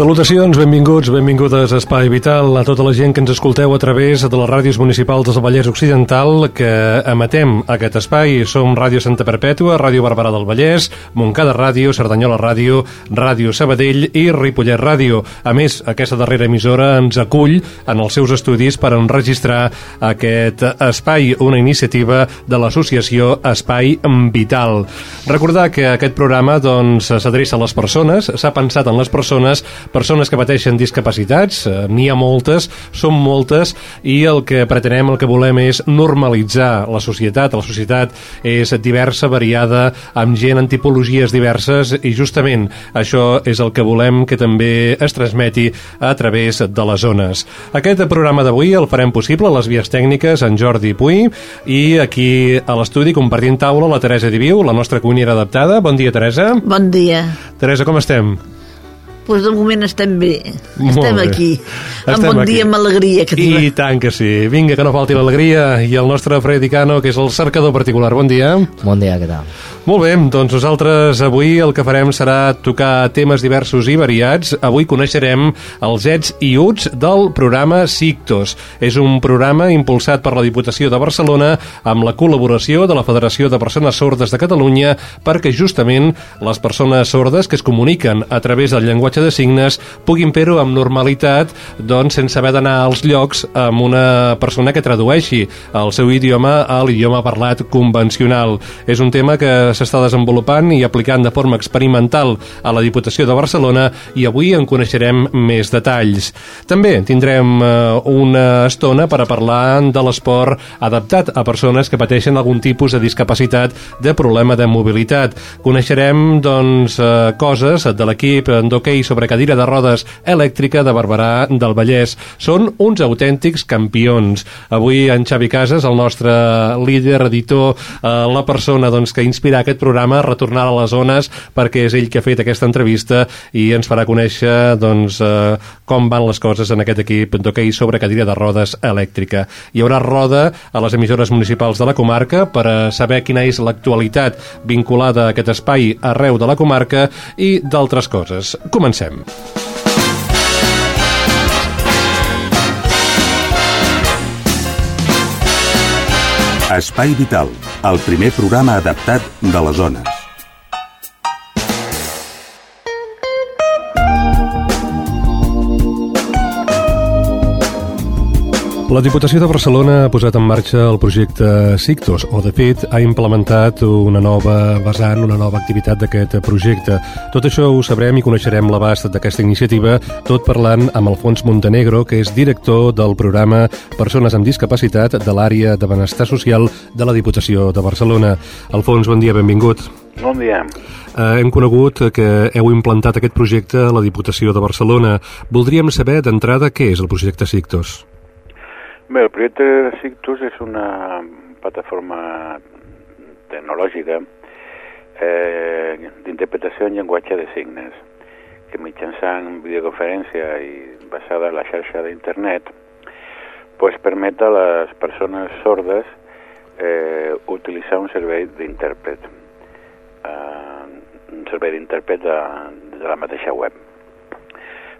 Salutacions, benvinguts, benvingudes a Espai Vital, a tota la gent que ens escolteu a través de les ràdios municipals del Vallès Occidental que emetem aquest espai. Som Ràdio Santa Perpètua, Ràdio Barberà del Vallès, Montcada Ràdio, Cerdanyola Ràdio, Ràdio Sabadell i Ripollet Ràdio. A més, aquesta darrera emissora ens acull en els seus estudis per enregistrar aquest espai, una iniciativa de l'associació Espai Vital. Recordar que aquest programa doncs, s'adreça doncs, a les persones, s'ha pensat en les persones persones que pateixen discapacitats, eh, n'hi ha moltes, són moltes, i el que pretenem, el que volem és normalitzar la societat. La societat és diversa, variada, amb gent en tipologies diverses, i justament això és el que volem que també es transmeti a través de les zones. Aquest programa d'avui el farem possible a les vies tècniques en Jordi Puy i aquí a l'estudi compartint taula la Teresa Diviu, la nostra cuinera adaptada. Bon dia, Teresa. Bon dia. Teresa, com estem? Pues de moment estem bé. Molt estem bé. aquí. Estem amb bon aquí. dia, amb alegria. Que I I... tant que sí. Vinga, que no falti l'alegria. I el nostre Freddy Cano, que és el cercador particular. Bon dia. Bon dia, què tal? Molt bé, doncs nosaltres avui el que farem serà tocar temes diversos i variats. Avui coneixerem els ets i uts del programa Sictos. És un programa impulsat per la Diputació de Barcelona amb la col·laboració de la Federació de Persones Sordes de Catalunya perquè justament les persones sordes que es comuniquen a través del llenguatge de signes puguin fer-ho amb normalitat doncs sense haver d'anar als llocs amb una persona que tradueixi el seu idioma a l'idioma parlat convencional. És un tema que s'està desenvolupant i aplicant de forma experimental a la Diputació de Barcelona i avui en coneixerem més detalls. També tindrem eh, una estona per a parlar de l'esport adaptat a persones que pateixen algun tipus de discapacitat de problema de mobilitat. Coneixerem doncs, eh, coses de l'equip d'hoquei sobre cadira de rodes elèctrica de Barberà del Vallès. Són uns autèntics campions. Avui en Xavi Casas, el nostre líder, editor, eh, la persona doncs, que inspira aquest programa, retornarà a les zones perquè és ell que ha fet aquesta entrevista i ens farà conèixer doncs, eh, com van les coses en aquest equip d'hoquei sobre cadira de rodes elèctrica. Hi haurà roda a les emissores municipals de la comarca per a saber quina és l'actualitat vinculada a aquest espai arreu de la comarca i d'altres coses. Comencem. Espai Vital, el primer programa adaptat de les zones. La Diputació de Barcelona ha posat en marxa el projecte Sictos, o de fet ha implementat una nova vessant, una nova activitat d'aquest projecte. Tot això ho sabrem i coneixerem l'abast d'aquesta iniciativa, tot parlant amb Alfons Montenegro, que és director del programa Persones amb Discapacitat de l'àrea de benestar social de la Diputació de Barcelona. Alfons, bon dia, benvingut. Bon dia. Eh, hem conegut que heu implantat aquest projecte a la Diputació de Barcelona. Voldríem saber d'entrada què és el projecte Sictos. Bé, el projecte Sictus és una plataforma tecnològica eh, d'interpretació en llenguatge de signes que mitjançant videoconferència i basada en la xarxa d'internet pues, permet a les persones sordes eh, utilitzar un servei d'intèrpret eh, un servei d'intèrpret de, de la mateixa web.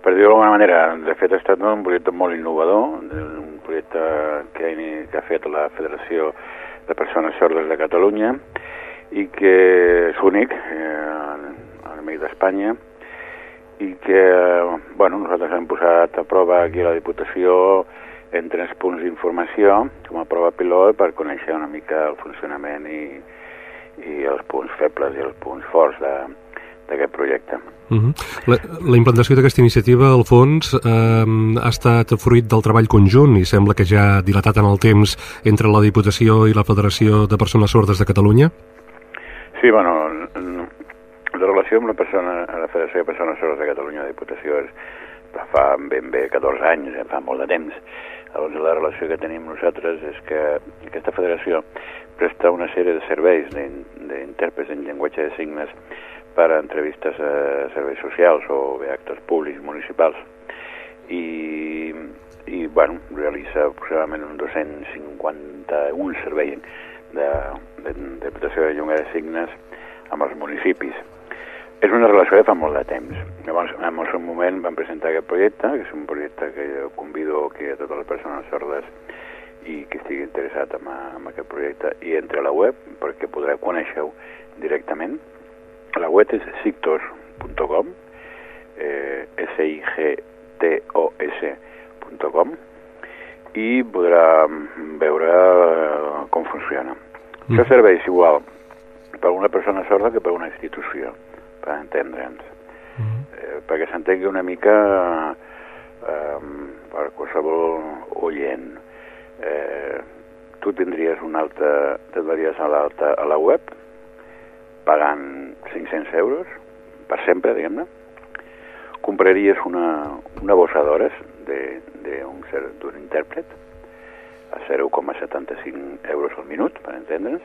Per dir-ho d'alguna manera, de fet ha estat un projecte molt innovador, projecte que que ha fet la Federació de Persones Sordes de Catalunya i que és únic eh, a nivell d'Espanya i que, bueno, nosaltres hem posat a prova aquí a la Diputació en tres punts d'informació com a prova pilot per conèixer una mica el funcionament i, i els punts febles i els punts forts de, d'aquest projecte. Uh -huh. la, la implantació d'aquesta iniciativa, al fons, eh, ha estat fruit del treball conjunt i sembla que ja ha dilatat en el temps entre la Diputació i la Federació de Persones Sordes de Catalunya? Sí, bueno, la relació amb la, persona, la Federació de Persones Sordes de Catalunya, la Diputació, és, fa ben bé 14 anys, eh, fa molt de temps. Llavors, la relació que tenim nosaltres és que aquesta federació presta una sèrie de serveis d'intèrprets en llenguatge de signes per a entrevistes a serveis socials o bé actes públics municipals i, i bueno, realitza aproximadament un 251 serveis d'interpretació de, de, de llengua de signes amb els municipis. És una relació de fa molt de temps. Llavors, en el seu moment vam presentar aquest projecte, que és un projecte que jo convido que a totes les persones sordes i que estigui interessat en, en aquest projecte i entre a la web perquè podreu conèixer-ho directament la web és sictos.com, eh, S-I-G-T-O-S.com, i podrà veure com funciona. Mm. Això serveix igual per una persona sorda que per una institució, per entendre'ns. Mm. Eh, perquè s'entengui una mica eh, per qualsevol oient. Eh, tu tindries un altre, t'advaries a, a la web, pagant 500 euros per sempre, diguem-ne, compraries una, una bossa d'hores d'un intèrpret a 0,75 euros al minut, per entendre's,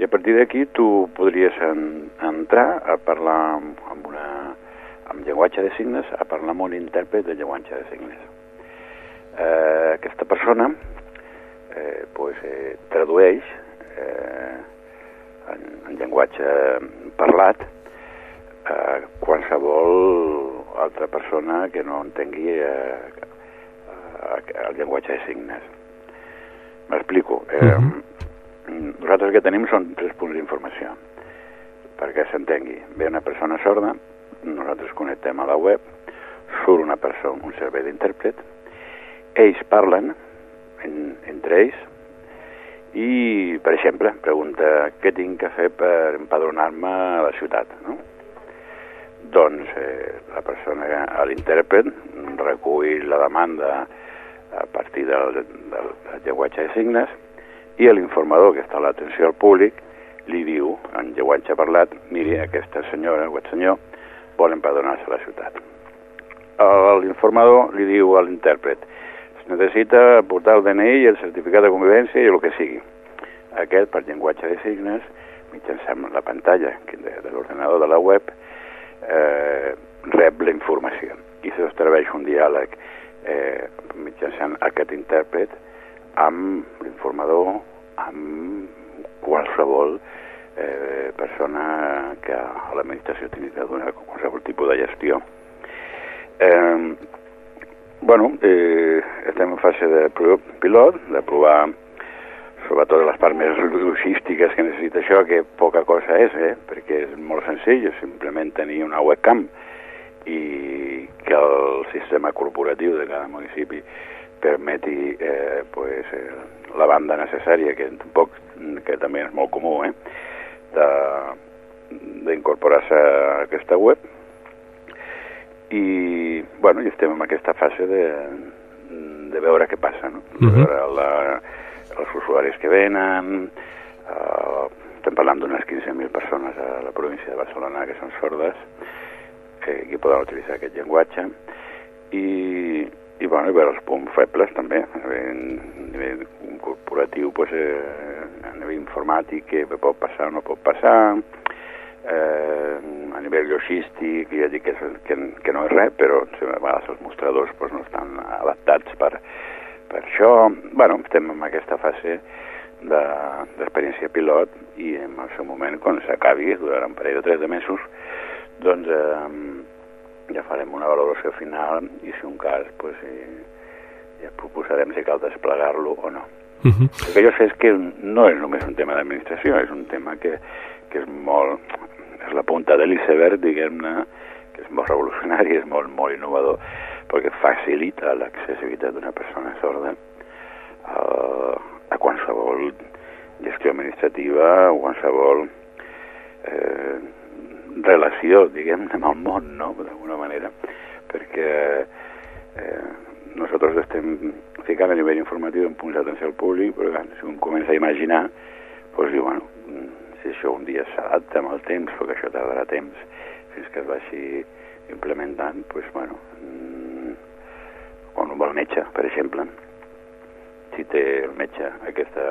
i a partir d'aquí tu podries en, entrar a parlar amb, una, amb llenguatge de signes, a parlar amb un intèrpret de llenguatge de signes. Eh, aquesta persona eh, pues, eh, tradueix eh, en, en llenguatge parlat eh, qualsevol altra persona que no entengui eh, eh, el llenguatge de signes. M'explico. Eh, uh -huh. Nosaltres el que tenim són tres punts d'informació perquè s'entengui. Ve una persona sorda, nosaltres connectem a la web, surt una persona, un servei d'intèrpret, ells parlen en, entre ells, i, per exemple, pregunta què tinc que fer per empadronar-me a la ciutat, no? Doncs eh, la persona, l'intèrpret, recull la demanda a partir del, del, del llenguatge de signes i l'informador que està a l'atenció al públic li diu, en llenguatge parlat, miri, aquesta senyora o aquest senyor vol empadronar-se a la ciutat. L'informador li diu a l'intèrpret, necessita portar el DNI i el certificat de convivència i el que sigui. Aquest, per llenguatge de signes, mitjançant la pantalla de, de l'ordenador de la web, eh, rep la informació i s'estableix un diàleg eh, mitjançant aquest intèrpret amb l'informador, amb qualsevol eh, persona que a l'administració tingui que donar qualsevol tipus de gestió. Eh, Bueno, eh, estem en fase de pilot, de provar sobretot les parts més logístiques que necessita això, que poca cosa és, eh? perquè és molt senzill, simplement tenir una webcam i que el sistema corporatiu de cada municipi permeti eh, pues, eh, la banda necessària, que, tampoc, que també és molt comú, eh? d'incorporar-se a aquesta web, i, bueno, i estem en aquesta fase de, de veure què passa, no? De uh -huh. veure la, els usuaris que venen, uh, estem parlant d'unes 15.000 persones a la província de Barcelona que són sordes, que, que poden utilitzar aquest llenguatge, i, i, bueno, i veure els punts febles també, a nivell corporatiu, pues, eh, a nivell informàtic, què pot passar o no pot passar, eh, a nivell logístic, ja dic que, que, que no és res, però a vegades els mostradors pues, no estan adaptats per, per això. bueno, estem en aquesta fase d'experiència de, pilot i en el seu moment, quan s'acabi, durarà un parell o tres de mesos, doncs eh, ja farem una valoració final i si un cas, pues, eh, ja proposarem si cal desplegar-lo o no. Uh -huh. El que jo sé és que no és només un tema d'administració, és un tema que, que és molt és la punta de l'iceberg, diguem-ne, que és molt revolucionari, és molt, molt innovador, perquè facilita l'accessibilitat d'una persona sorda a, a qualsevol gestió administrativa o qualsevol eh, relació, diguem amb el món, no?, d'alguna manera, perquè eh, nosaltres estem ficant a nivell informatiu en punts d'atenció al públic, però clar, si un comença a imaginar, doncs diu, bueno, si això un dia s'adapta amb el temps, perquè això tardarà temps fins que es vagi implementant, doncs, bueno, mm, quan un va al metge, per exemple, si té el metge aquesta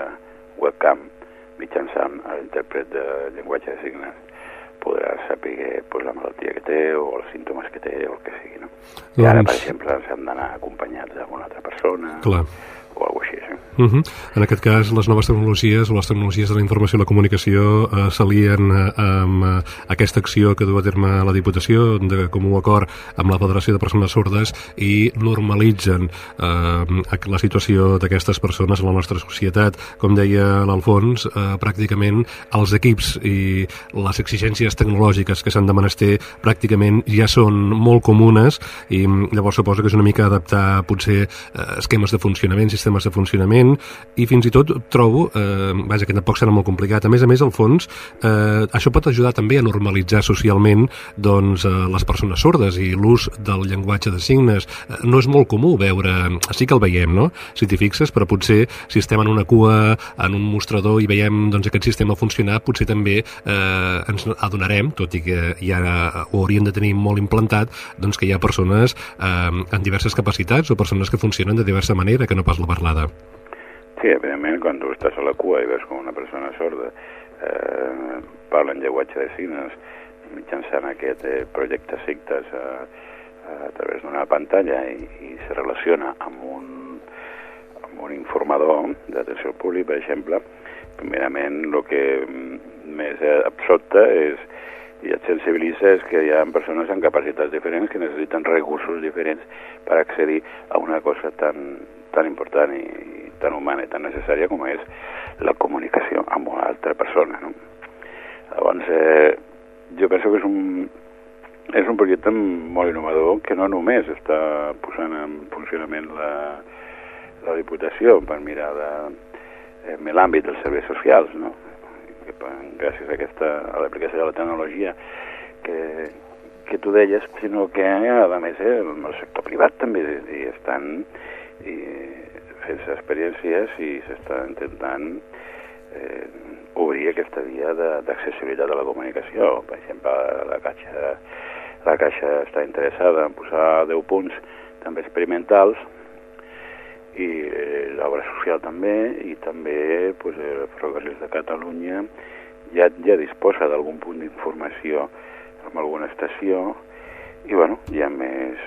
webcam mitjançant l'intèrpret de llenguatge de signes, podrà saber pues, la malaltia que té o els símptomes que té o el que sigui, no? I ara, per Doncs- exemple, ens hem d'anar acompanyats d'alguna altra persona Clar. O alguna així, sí. Uh -huh. En aquest cas, les noves tecnologies o les tecnologies de la informació i la comunicació eh, s'alien eh, amb eh, aquesta acció que du a terme la Diputació de comú acord amb la Federació de Persones Sordes i normalitzen eh, la situació d'aquestes persones en la nostra societat. Com deia l'Alfons, eh, pràcticament els equips i les exigències tecnològiques que s'han de menester pràcticament ja són molt comunes i mm, llavors suposo que és una mica adaptar potser eh, esquemes de funcionament, sistemes de funcionament i fins i tot trobo, eh, vaja, que tampoc serà molt complicat, a més a més, al fons, eh, això pot ajudar també a normalitzar socialment doncs, eh, les persones sordes i l'ús del llenguatge de signes. Eh, no és molt comú veure, sí que el veiem, no?, si t'hi fixes, però potser si estem en una cua, en un mostrador i veiem doncs, aquest sistema funcionar, potser també eh, ens adonarem, tot i que ja ho hauríem de tenir molt implantat, doncs que hi ha persones eh, amb diverses capacitats o persones que funcionen de diversa manera, que no pas la parlada. Sí, evidentment, quan tu estàs a la cua i veus com una persona sorda eh, parla en llenguatge de signes mitjançant aquest eh, projecte Sigtes a, a través d'una pantalla i, i se relaciona amb un, amb un informador d'atenció al públic, per exemple, primerament el que més absorta és i et sensibilitza és que hi ha persones amb capacitats diferents que necessiten recursos diferents per accedir a una cosa tan, tan important i, tan humana i tan necessària com és la comunicació amb una altra persona. No? Llavors, eh, jo penso que és un, és un projecte molt innovador que no només està posant en funcionament la, la Diputació per mirar de, eh, en l'àmbit dels serveis socials, no? que gràcies a aquesta a l'aplicació de la tecnologia que, que tu deies, sinó que a més eh, el sector privat també hi estan i, fent experiències i s'està intentant eh, obrir aquesta via d'accessibilitat a la comunicació. Per exemple, la Caixa, la Caixa està interessada en posar 10 punts també experimentals i l'obra social també i també pues, el Ferrocarrils de Catalunya ja, ja disposa d'algun punt d'informació amb alguna estació i bueno, hi ha més,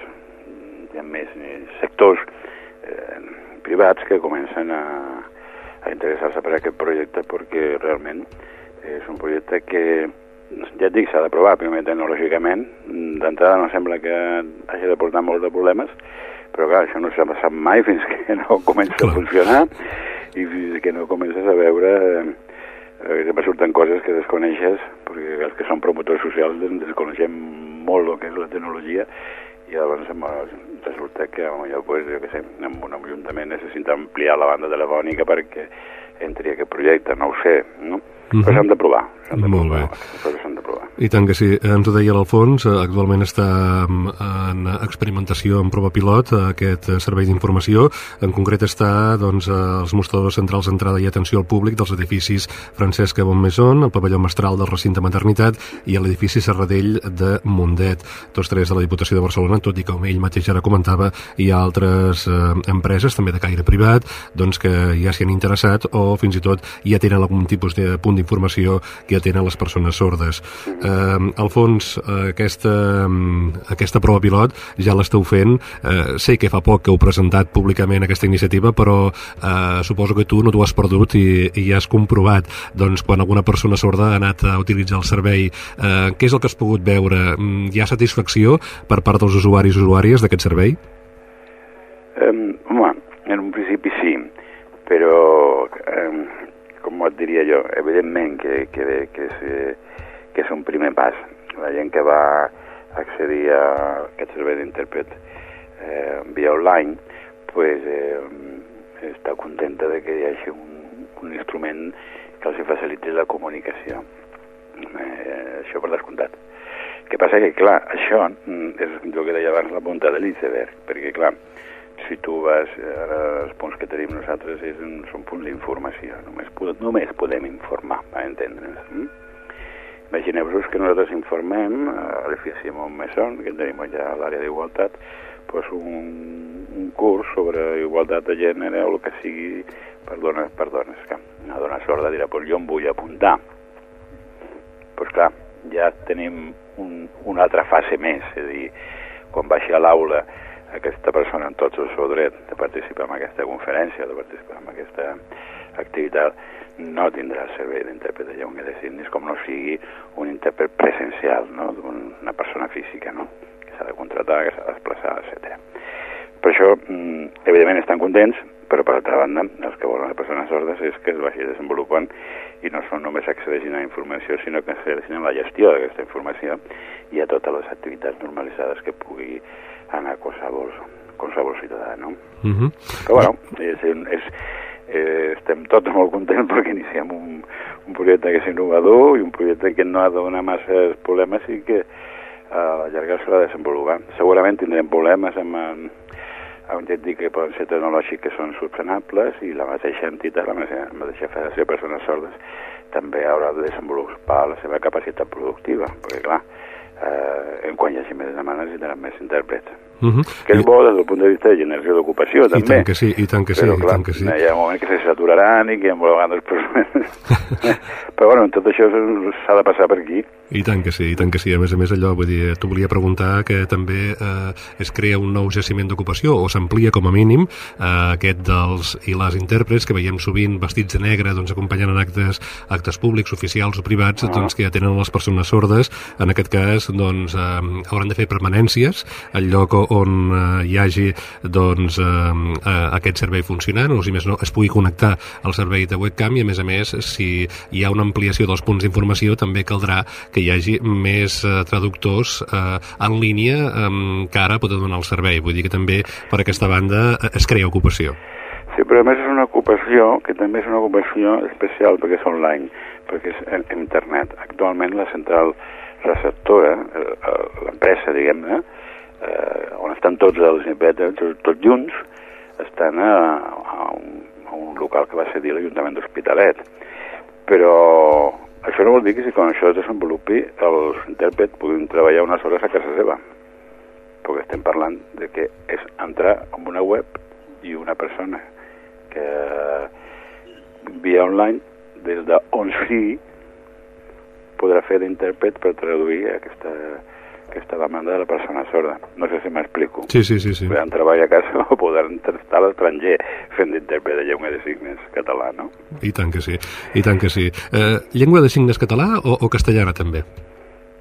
hi ha més sectors eh, privats que comencen a, a interessar-se per aquest projecte perquè realment és un projecte que ja et dic, s'ha de provar primer tecnològicament d'entrada no sembla que hagi de portar molts de problemes però clar, això no s'ha passat mai fins que no comença Clar. a funcionar i fins que no comences a veure eh, sempre surten coses que desconeixes perquè els que són promotors socials desconeixem molt el que és la tecnologia i llavors resulta que potser, pues, jo què sé, en un ajuntament necessita ampliar la banda telefònica perquè entri aquest projecte, no ho sé, no? Mhm. Però s'han de provar, s'han de Molt provar, bé. coses s'han de provar. I tant que sí, ens ho deia l'Alfons, eh, actualment està mm, en experimentació en prova pilot eh, aquest eh, servei d'informació, en concret està doncs, als mostradors centrals d'entrada i atenció al públic dels edificis Francesc Bonmaison, el pavelló mestral del recinte maternitat i a l'edifici Serradell de Mundet, tots tres de la Diputació de Barcelona, tot i que com ell mateix ara comentava, hi ha altres eh, empreses, també de caire privat, doncs que ja s'hi han interessat o fins i tot ja tenen algun tipus de punt d'informació que tenen les persones sordes. Eh, Alfons, eh, aquesta, aquesta prova pilot ja l'esteu fent. Eh, sé que fa poc que heu presentat públicament aquesta iniciativa, però eh, suposo que tu no t'ho has perdut i, i has comprovat doncs, quan alguna persona sorda ha anat a utilitzar el servei. Eh, què és el que has pogut veure? Mm, Hi ha satisfacció per part dels usuaris i usuàries d'aquest servei? Um, home, en un principi sí, però, um, com et diria jo, evidentment que, que, que, és, que és un primer pas. La gent que va accedir a aquest servei d'intèrpret eh, via online, pues, eh, està contenta de que hi hagi un, un instrument que els faciliti la comunicació. Eh, això per descomptat. que passa que, clar, això mm, és el que deia abans la punta de l'iceberg, perquè, clar, si tu vas, ara els punts que tenim nosaltres és, són punts d'informació, només, només podem informar, a entendre'ns. Mm? Imagineu-vos que nosaltres informem a l'EFIA Simón Mesón, que tenim allà a l'àrea d'igualtat, pues un, un curs sobre igualtat de gènere o el que sigui per dones, per dones. Que una dona sorda dirà, pues jo em vull apuntar. Pues clar, ja tenim un, una altra fase més, és a dir, quan baixi a l'aula aquesta persona en tots el seu dret de participar en aquesta conferència, de participar en aquesta activitat, no tindrà el servei d'intèrpret de llengua de signes com no sigui un intèrpret presencial, no? d'una persona física, no? que s'ha de contratar, que s'ha de desplaçar, etc. Per això, mm, evidentment, estan contents, però per altra banda, els que volen les persones sordes és que es vagi desenvolupant i no són només accedeixin a la informació, sinó que accedeixin a la gestió d'aquesta informació i a totes les activitats normalitzades que pugui anar qualsevol, qualsevol ciutadà, no? Uh -huh. Però, bueno, és, és, eh, estem tots molt contents perquè iniciem un, un projecte que és innovador i un projecte que no ha de donar massa problemes i que a la llarga s'ha de desenvolupar. Segurament tindrem problemes amb, amb dir que poden ser tecnològics que són subsenables i la mateixa entitat, la mateixa, la mateixa Federació de Persones Sordes també haurà de desenvolupar la seva capacitat productiva, perquè clar, eh, en quan hi hagi més demandes hi tindran més intèrprets. Uh -huh. Que és bo des del punt de vista de generació d'ocupació, també. I tant que sí, i tant que sí. Però, clar, i tant que sí. hi ha un moment que se saturaran i que hi ha vegades. Però, bueno, tot això s'ha de passar per aquí. I tant que sí, i tant que sí. A més a més, allò, vull dir, t'ho volia preguntar que també eh, es crea un nou jaciment d'ocupació o s'amplia com a mínim eh, aquest dels i les intèrprets que veiem sovint vestits de negre, doncs acompanyant en actes, actes públics, oficials o privats, doncs que atenen les persones sordes. En aquest cas, doncs, eh, hauran de fer permanències al lloc on eh, hi hagi doncs, eh, eh, aquest servei funcionant, o si més no, es pugui connectar al servei de webcam i, a més a més, si hi ha una ampliació dels punts d'informació, també caldrà que hi hagi més eh, traductors eh, en línia eh, que ara poden donar el servei. Vull dir que també per aquesta banda eh, es crea ocupació. Sí, però a més és una ocupació que també és una ocupació especial perquè és online, perquè és en, internet. Actualment la central receptora, l'empresa, diguem-ne, eh, on estan tots els IPET, tots, tots junts, estan a, a, un, a un local que va cedir l'Ajuntament d'Hospitalet. Però això no vol dir que si quan això es desenvolupi els intèrprets puguin treballar unes hores a casa seva. Perquè estem parlant de que és entrar en una web i una persona que via online des d'on sigui podrà fer d'intèrpret per traduir aquesta, aquesta demanda de la persona sorda. No sé si m'explico. Sí, sí, sí. sí. Podran treballar a casa o podran estar a l'estranger fent d'intèrpret de llengua de signes català, no? I tant que sí, i tant que sí. Eh, llengua de signes català o, o castellana també?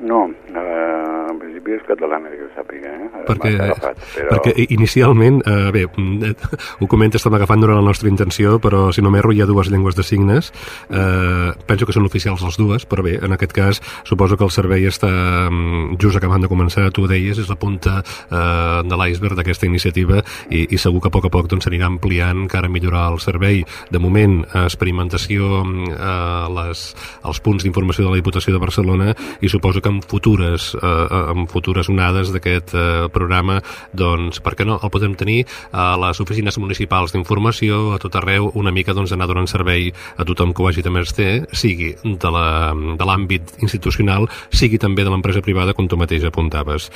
No, eh, principi és catalana, que ho sàpiga, eh? Perquè, agafat, però... perquè inicialment, eh, bé, ho comenta, estem agafant durant la nostra intenció, però si no m'erro hi ha dues llengües de signes, eh, penso que són oficials les dues, però bé, en aquest cas suposo que el servei està mm, just acabant de començar, tu ho deies, és la punta eh, de l'iceberg d'aquesta iniciativa i, i segur que a poc a poc doncs, s'anirà ampliant encara millorar el servei. De moment, experimentació eh, les, els punts d'informació de la Diputació de Barcelona i suposo que en futures, eh, en futures onades d'aquest eh, programa, doncs, per què no? El podem tenir a les oficines municipals d'informació, a tot arreu, una mica doncs, anar donant servei a tothom que ho hagi de menester, sigui de l'àmbit institucional, sigui també de l'empresa privada, com tu mateix apuntaves.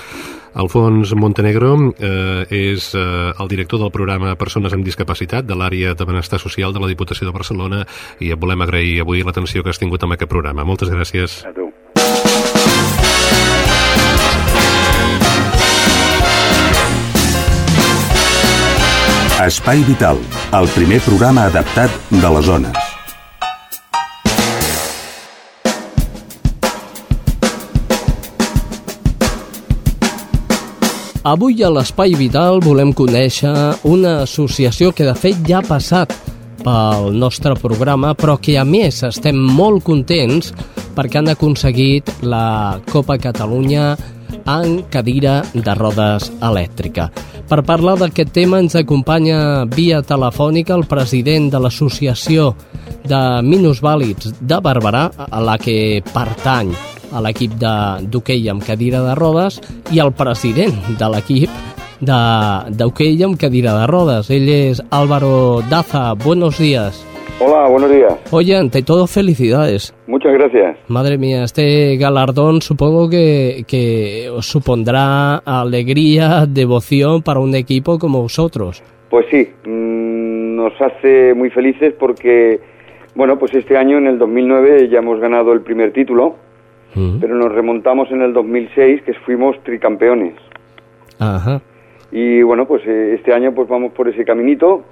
Alfons Montenegro eh, és eh, el director del programa Persones amb Discapacitat de l'àrea de benestar social de la Diputació de Barcelona i et volem agrair avui l'atenció que has tingut amb aquest programa. Moltes gràcies. A tu. Espai Vital, el primer programa adaptat de les zones. Avui a l'Espai Vital volem conèixer una associació que de fet ja ha passat pel nostre programa, però que a més estem molt contents perquè han aconseguit la Copa Catalunya en cadira de rodes elèctrica. Per parlar d'aquest tema ens acompanya via telefònica el president de l'Associació de Minusvàlids de Barberà, a la que pertany a l'equip d'hoquei amb cadira de rodes i el president de l'equip d'hoquei amb cadira de rodes. Ell és Álvaro Daza. Buenos días. Hola, buenos días. Oye, ante todo, felicidades. Muchas gracias. Madre mía, este galardón supongo que, que os supondrá alegría, devoción para un equipo como vosotros. Pues sí, mm, nos hace muy felices porque, bueno, pues este año, en el 2009, ya hemos ganado el primer título, Mm. pero nos remontamos en el 2006, que fuimos tricampeones. Ajá. Y bueno, pues eh, este año pues vamos por ese caminito.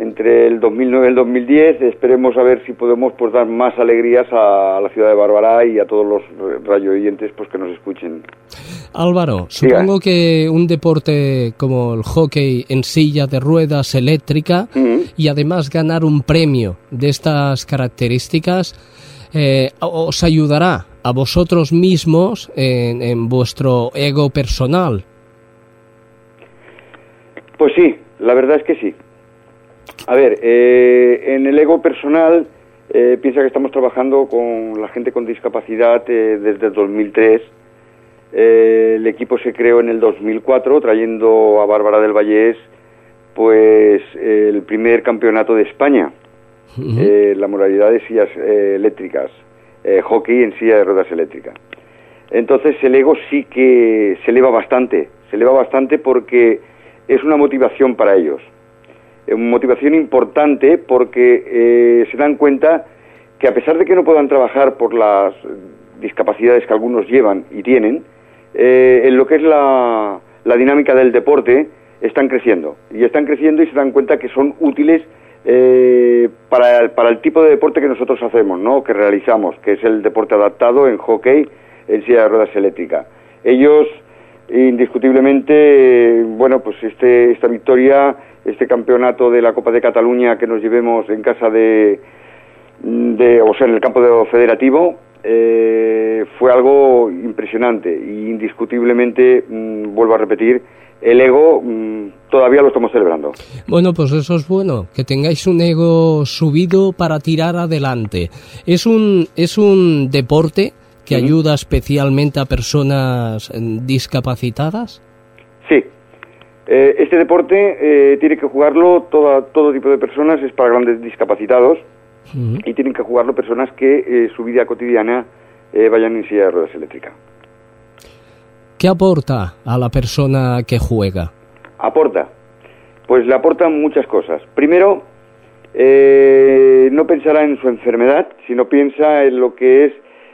Entre el 2009 y el 2010 esperemos a ver si podemos pues dar más alegrías a, la ciudad de Barbará y a todos los rayo oyentes pues que nos escuchen. Álvaro, supongo que un deporte como el hockey en silla de ruedas eléctrica y además ganar un premio de estas características eh, os ayudará a vosotros mismos en, en vuestro ego personal. Pues sí, la verdad es que sí. A ver, eh, en el ego personal, eh, piensa que estamos trabajando con la gente con discapacidad eh, desde el 2003. Eh, el equipo se creó en el 2004, trayendo a Bárbara del Vallés, pues, el primer campeonato de España, la modalidad de sillas eléctricas, hockey en silla de ruedas eléctrica. Entonces el ego sí que se eleva bastante, se eleva bastante porque es una motivación para ellos. Una motivación importante porque eh, se dan cuenta que a pesar de que no puedan trabajar por las discapacidades que algunos llevan y tienen, eh, en lo que es la, dinámica del deporte, están creciendo. Y están creciendo y se dan cuenta que son útiles eh, para, el, para el tipo de deporte que nosotros hacemos, ¿no? que realizamos, que es el deporte adaptado en hockey en silla de ruedas eléctrica. Ellos, indiscutiblemente, bueno, pues este, esta victoria, este campeonato de la Copa de Cataluña que nos llevemos en casa de, de o sea, en el campo de federativo, eh, fue algo impresionante y indiscutiblemente, mm, vuelvo a repetir, el ego mm, todavía lo estamos celebrando. Bueno, pues eso es bueno, que tengáis un ego subido para tirar adelante. Es un, es un deporte que ayuda especialmente a personas eh, discapacitadas. Sí. Eh, este deporte eh, tiene que jugarlo toda, todo tipo de personas, es para grandes discapacitados y tienen que jugarlo personas que eh, su vida cotidiana vayan en silla de ruedas eléctrica. ¿Qué aporta a la persona que juega? Aporta. Pues le aportan muchas cosas. Primero, eh, no pensará en su enfermedad, sino piensa en lo que es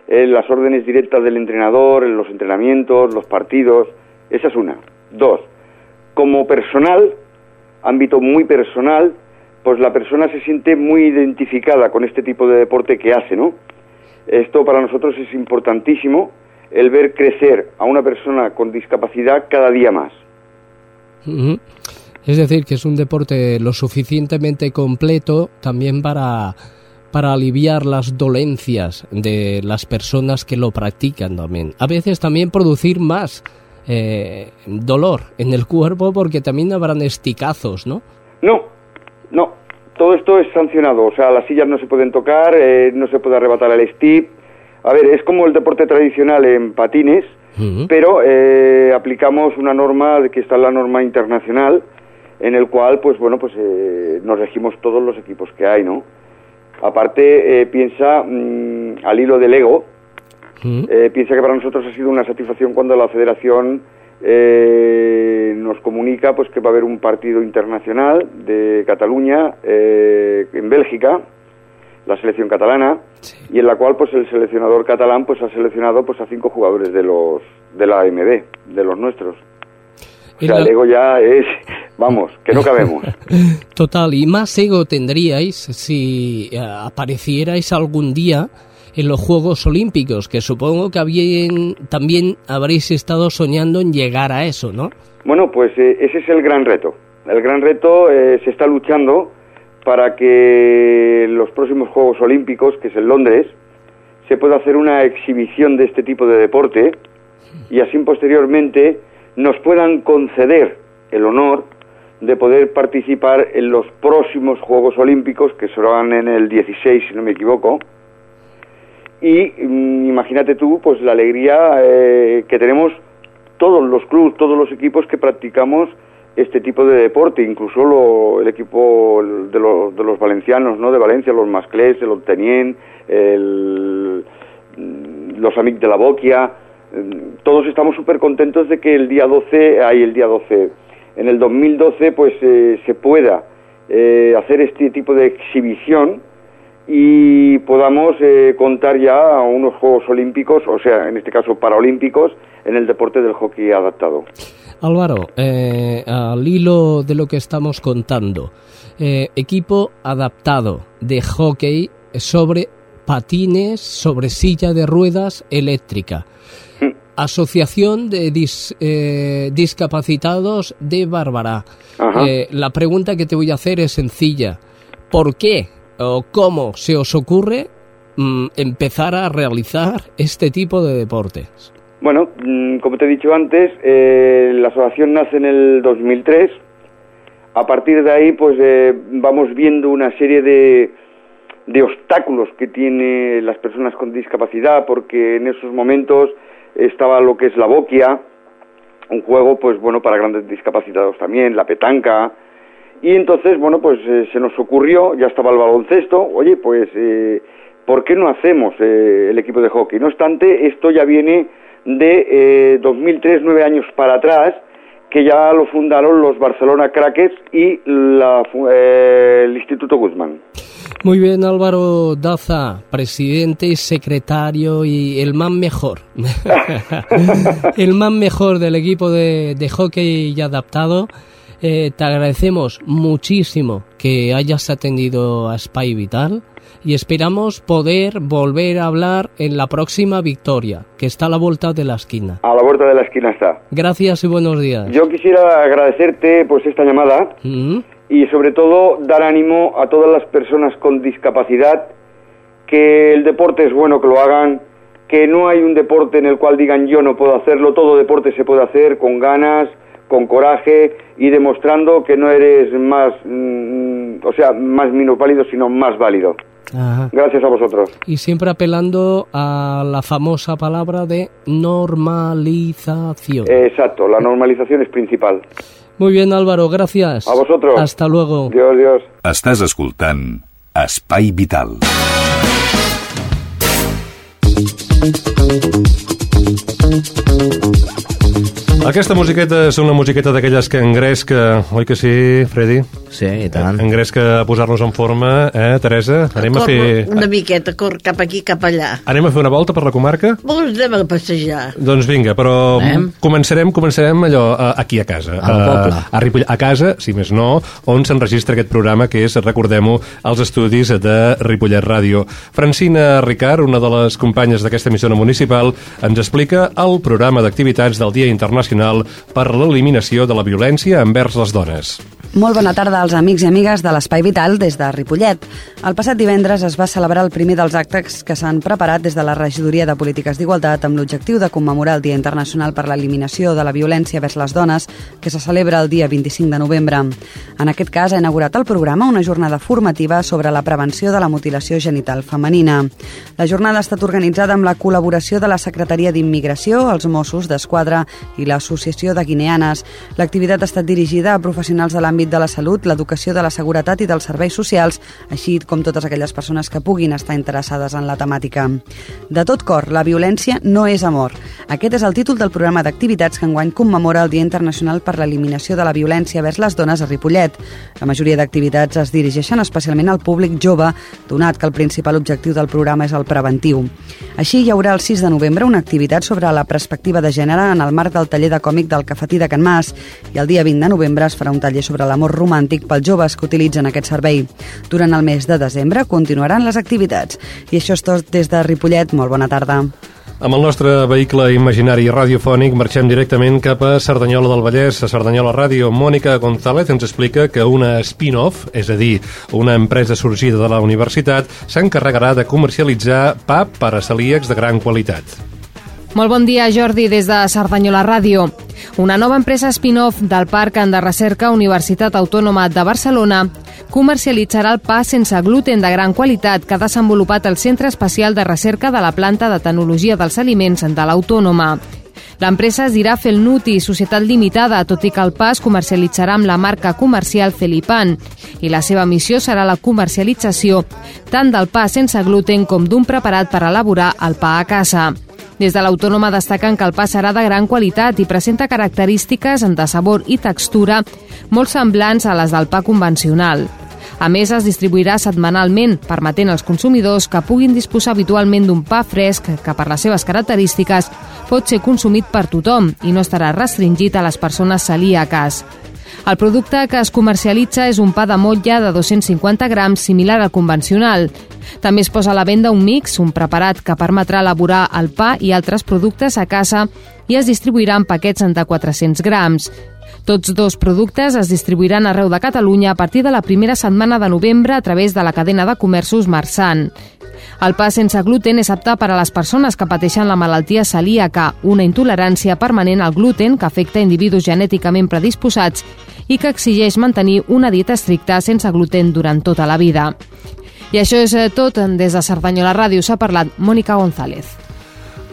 eh, las órdenes directas del entrenador, en los entrenamientos, los partidos. Esa es una. Dos, como personal, ámbito muy personal, pues la persona se siente muy identificada con este tipo de deporte que hace, ¿no? Esto para nosotros es importantísimo, el ver crecer a una persona con discapacidad cada día más. Es decir, que es un deporte lo suficientemente completo también para, para aliviar las dolencias de las personas que lo practican también. A veces también producir más eh, dolor en el cuerpo porque también habrán esticazos, ¿no? No, no. Todo esto es sancionado. O sea, las sillas no se pueden tocar, eh, no se puede arrebatar el stick. A ver, es como el deporte tradicional en patines, pero eh, aplicamos una norma que está en la norma internacional, en el cual, pues bueno, pues eh, nos regimos todos los equipos que hay, ¿no? Aparte, eh, piensa mm, al hilo del ego, Ujú. eh, piensa que para nosotros ha sido una satisfacción cuando la Federación eh, nos comunica pues que va a haber un partido internacional de Cataluña eh, en Bélgica, la selección catalana, y en la cual pues el seleccionador catalán pues ha seleccionado pues a cinco jugadores de los de la AMB, de los nuestros. O sea, el ego ya es, vamos, que no cabemos. Total, y más ego tendríais si eh, aparecierais algún día en los Juegos Olímpicos, que supongo que habían- también habréis estado soñando en llegar a eso, ¿no? Bueno, pues eh, ese es el gran reto. El gran reto eh, se está luchando para que los próximos Juegos Olímpicos, que es en Londres, se pueda hacer una exhibición de este tipo de deporte y así posteriormente nos puedan conceder el honor de poder participar en los próximos Juegos Olímpicos, que serán en el 16, si no me equivoco, y mm, imagínate tú, pues la alegría eh, que tenemos todos los clubes, todos los equipos que practicamos este tipo de deporte, incluso lo- el equipo de los, de los valencianos, ¿no? De Valencia, los Masclés, el Obtenien, el, mm, los Amics de la Boquia, mm, todos estamos súper contentos de que el día 12, hay el día 12, en el 2012, pues eh, se pueda eh, hacer este tipo de exhibición y podamos eh, contar ya a unos Juegos Olímpicos, o sea, en este caso Paralímpicos, en el deporte del hockey adaptado. Álvaro, eh, al hilo de lo que estamos contando, eh, equipo adaptado de hockey sobre patines, sobre silla de ruedas eléctrica. Asociación de dis- eh, Discapacitados de Bárbara. Eh, la pregunta que te voy a hacer es sencilla. ¿Por qué o cómo se os ocurre mm, empezar a realizar este tipo de deportes? Bueno, mm, como te he dicho antes, eh, la asociación nace en el 2003. A partir de ahí, pues eh, vamos viendo una serie de, de obstáculos que tienen las personas con discapacidad, porque en esos momentos estaba lo que es la boquia, un juego, pues bueno, para grandes discapacitados también, la petanca. Y entonces, bueno, pues eh, se nos ocurrió, ya estaba el baloncesto, oye, pues, eh, ¿por qué no hacemos eh, el equipo de hockey? No obstante, esto ya viene de eh, 2003, nueve años para atrás, que ya lo fundaron los Barcelona Crackers y la eh, el Instituto Guzmán. Muy bien, Álvaro Daza, presidente y secretario y el más mejor. el más mejor del equipo de, de hockey y adaptado. Eh, te agradecemos muchísimo que hayas atendido a Spy Vital y esperamos poder volver a hablar en la próxima victoria, que está a la vuelta de la esquina. A la vuelta de la esquina está. Gracias y buenos días. Yo quisiera agradecerte pues esta llamada Mm, y sobre todo dar ánimo a todas las personas con discapacidad que el deporte es bueno que lo hagan, que no hay un deporte en el cual digan yo no puedo hacerlo, todo deporte se puede hacer con ganas, con coraje y demostrando que no eres más, mm, o sea, más menos válido, sino más válido. ajá. Gracias a vosotros. Y siempre apelando a la famosa palabra de normalización. Exacto, la normalización es principal. Muy bien, Álvaro, gracias. A vosotros. Hasta luego. Dios, Dios. Estàs escoltant Espai Vital. Aquesta musiqueta és una musiqueta d'aquelles que engresca, oi que sí, Freddy? Sí, i tant. Engresca a posar-nos en forma, eh, Teresa? Anem a Cor fer... Una miqueta, cor cap aquí, cap allà. Anem a fer una volta per la comarca? Vols anem a passejar? Doncs vinga, però Anem. començarem començarem allò aquí a casa. Al poble. A, Ripoll, a casa, si més no, on s'enregistra aquest programa que és, recordem-ho, als estudis de Ripollet Ràdio. Francina Ricard, una de les companyes d'aquesta emissora municipal, ens explica el programa d'activitats del Dia Internacional per l'Eliminació de la Violència envers les dones. Molt bona tarda als amics i amigues de l'Espai Vital des de Ripollet. El passat divendres es va celebrar el primer dels actes que s'han preparat des de la Regidoria de Polítiques d'Igualtat amb l'objectiu de commemorar el Dia Internacional per l'Eliminació de la Violència vers les dones que se celebra el dia 25 de novembre. En aquest cas ha inaugurat el programa una jornada formativa sobre la prevenció de la mutilació genital femenina. La jornada ha estat organitzada amb la col·laboració de la Secretaria d'Immigració, els Mossos d'Esquadra i l'Associació de Guineanes. L'activitat ha estat dirigida a professionals de l'àmbit de la salut, l'educació de la seguretat i dels serveis socials, així com totes aquelles persones que puguin estar interessades en la temàtica. De tot cor, la violència no és amor. Aquest és el títol del programa d'activitats que enguany commemora el Dia Internacional per l'Eliminació de la Violència vers les dones a Ripollet. La majoria d'activitats es dirigeixen especialment al públic jove, donat que el principal objectiu del programa és el preventiu. Així hi haurà el 6 de novembre una activitat sobre la perspectiva de gènere en el marc del taller de còmic del Cafetí de Can Mas i el dia 20 de novembre es farà un taller sobre l'amor romàntic pels joves que utilitzen aquest servei. Durant el mes de desembre continuaran les activitats. I això és tot des de Ripollet. Molt bona tarda. Amb el nostre vehicle imaginari radiofònic marxem directament cap a Cerdanyola del Vallès, a Cerdanyola Ràdio. Mònica González ens explica que una spin-off, és a dir, una empresa sorgida de la universitat, s'encarregarà de comercialitzar pa per a celíacs de gran qualitat. Molt bon dia, Jordi, des de Cerdanyola Ràdio. Una nova empresa spin-off del Parc de Recerca Universitat Autònoma de Barcelona comercialitzarà el pa sense gluten de gran qualitat que ha desenvolupat el Centre Especial de Recerca de la Planta de Tecnologia dels Aliments de l'Autònoma. L'empresa es dirà Felnuti, societat limitada, tot i que el pa es comercialitzarà amb la marca comercial Felipan i la seva missió serà la comercialització tant del pa sense gluten com d'un preparat per elaborar el pa a casa. Des de l'Autònoma destaquen que el pa serà de gran qualitat i presenta característiques de sabor i textura molt semblants a les del pa convencional. A més, es distribuirà setmanalment, permetent als consumidors que puguin disposar habitualment d'un pa fresc que, per les seves característiques, pot ser consumit per tothom i no estarà restringit a les persones celíaques. El producte que es comercialitza és un pa de motlla de 250 grams similar al convencional. També es posa a la venda un mix, un preparat que permetrà elaborar el pa i altres productes a casa i es distribuirà en paquets de 400 grams. Tots dos productes es distribuiran arreu de Catalunya a partir de la primera setmana de novembre a través de la cadena de comerços Marsan. El pa sense gluten és apte per a les persones que pateixen la malaltia celíaca, una intolerància permanent al gluten que afecta individus genèticament predisposats i que exigeix mantenir una dieta estricta sense gluten durant tota la vida. I això és eh, tot. Des de Cerdanyola Ràdio s'ha parlat Mònica González.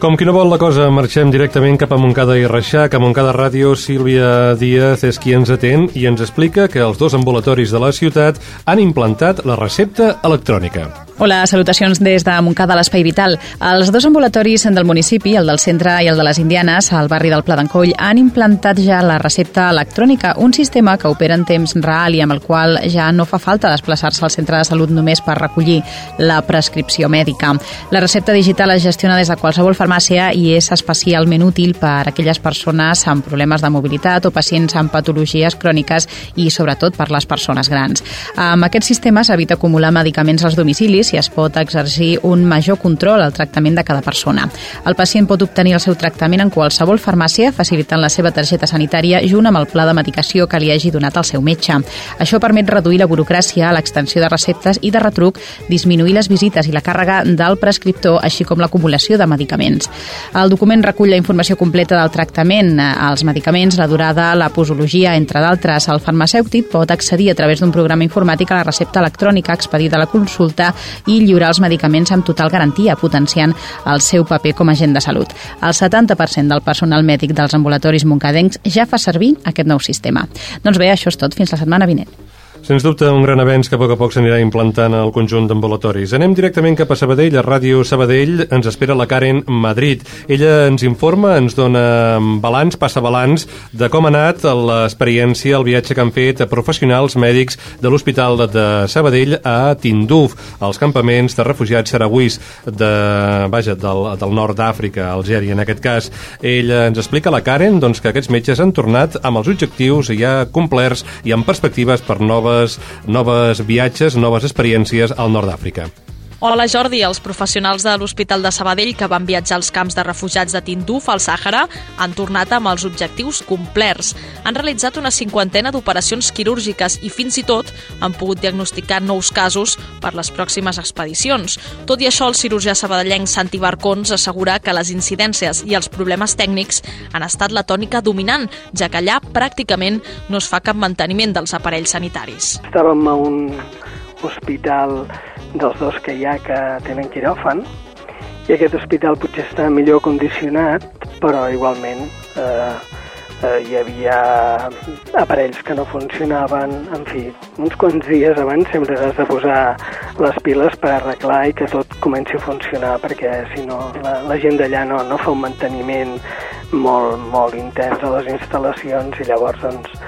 Com qui no vol la cosa, marxem directament cap a Montcada i Reixac. A Montcada Ràdio, Sílvia Díaz és qui ens atén i ens explica que els dos ambulatoris de la ciutat han implantat la recepta electrònica. Hola, salutacions des de Montcada, l'Espai Vital. Els dos ambulatoris del municipi, el del centre i el de les Indianes, al barri del Pla d'Encoll, han implantat ja la recepta electrònica, un sistema que opera en temps real i amb el qual ja no fa falta desplaçar-se al centre de salut només per recollir la prescripció mèdica. La recepta digital es gestiona des de qualsevol farmàcia i és especialment útil per a aquelles persones amb problemes de mobilitat o pacients amb patologies cròniques i sobretot per les persones grans. Amb aquest sistema s'evita acumular medicaments als domicilis si es pot exercir un major control al tractament de cada persona. El pacient pot obtenir el seu tractament en qualsevol farmàcia facilitant la seva targeta sanitària junt amb el pla de medicació que li hagi donat el seu metge. Això permet reduir la burocràcia, l'extensió de receptes i de retruc, disminuir les visites i la càrrega del prescriptor, així com l'acumulació de medicaments. El document recull la informació completa del tractament, els medicaments, la durada, la posologia, entre d'altres. El farmacèutic pot accedir a través d'un programa informàtic a la recepta electrònica expedida a la consulta i lliurar els medicaments amb total garantia, potenciant el seu paper com a agent de salut. El 70% del personal mèdic dels ambulatoris moncadencs ja fa servir aquest nou sistema. Doncs bé, això és tot. Fins la setmana vinent. Sens dubte, un gran avenç que a poc a poc s'anirà implantant al conjunt d'ambulatoris. Anem directament cap a Sabadell, a Ràdio Sabadell. Ens espera la Karen Madrid. Ella ens informa, ens dona balanç, passa balanç de com ha anat l'experiència, el viatge que han fet professionals mèdics de l'Hospital de Sabadell a Tinduf, als campaments de refugiats saragüís de, vaja, del, del nord d'Àfrica, Algèria en aquest cas. Ella ens explica, la Karen, doncs, que aquests metges han tornat amb els objectius ja complerts i amb perspectives per noves noves, noves viatges, noves experiències al nord d'Àfrica. Hola Jordi, els professionals de l'Hospital de Sabadell que van viatjar als camps de refugiats de Tinduf al Sàhara han tornat amb els objectius complerts. Han realitzat una cinquantena d'operacions quirúrgiques i fins i tot han pogut diagnosticar nous casos per les pròximes expedicions. Tot i això, el cirurgià sabadellenc Santi Barcons assegura que les incidències i els problemes tècnics han estat la tònica dominant, ja que allà pràcticament no es fa cap manteniment dels aparells sanitaris. Estàvem a un hospital dels dos que hi ha que tenen quiròfan. I aquest hospital potser està millor condicionat, però igualment eh, eh, hi havia aparells que no funcionaven, en fi, uns quants dies abans sempre has de posar les piles per arreglar i que tot comenci a funcionar, perquè si no la, la gent d'allà no, no fa un manteniment molt, molt intens a les instal·lacions i llavors doncs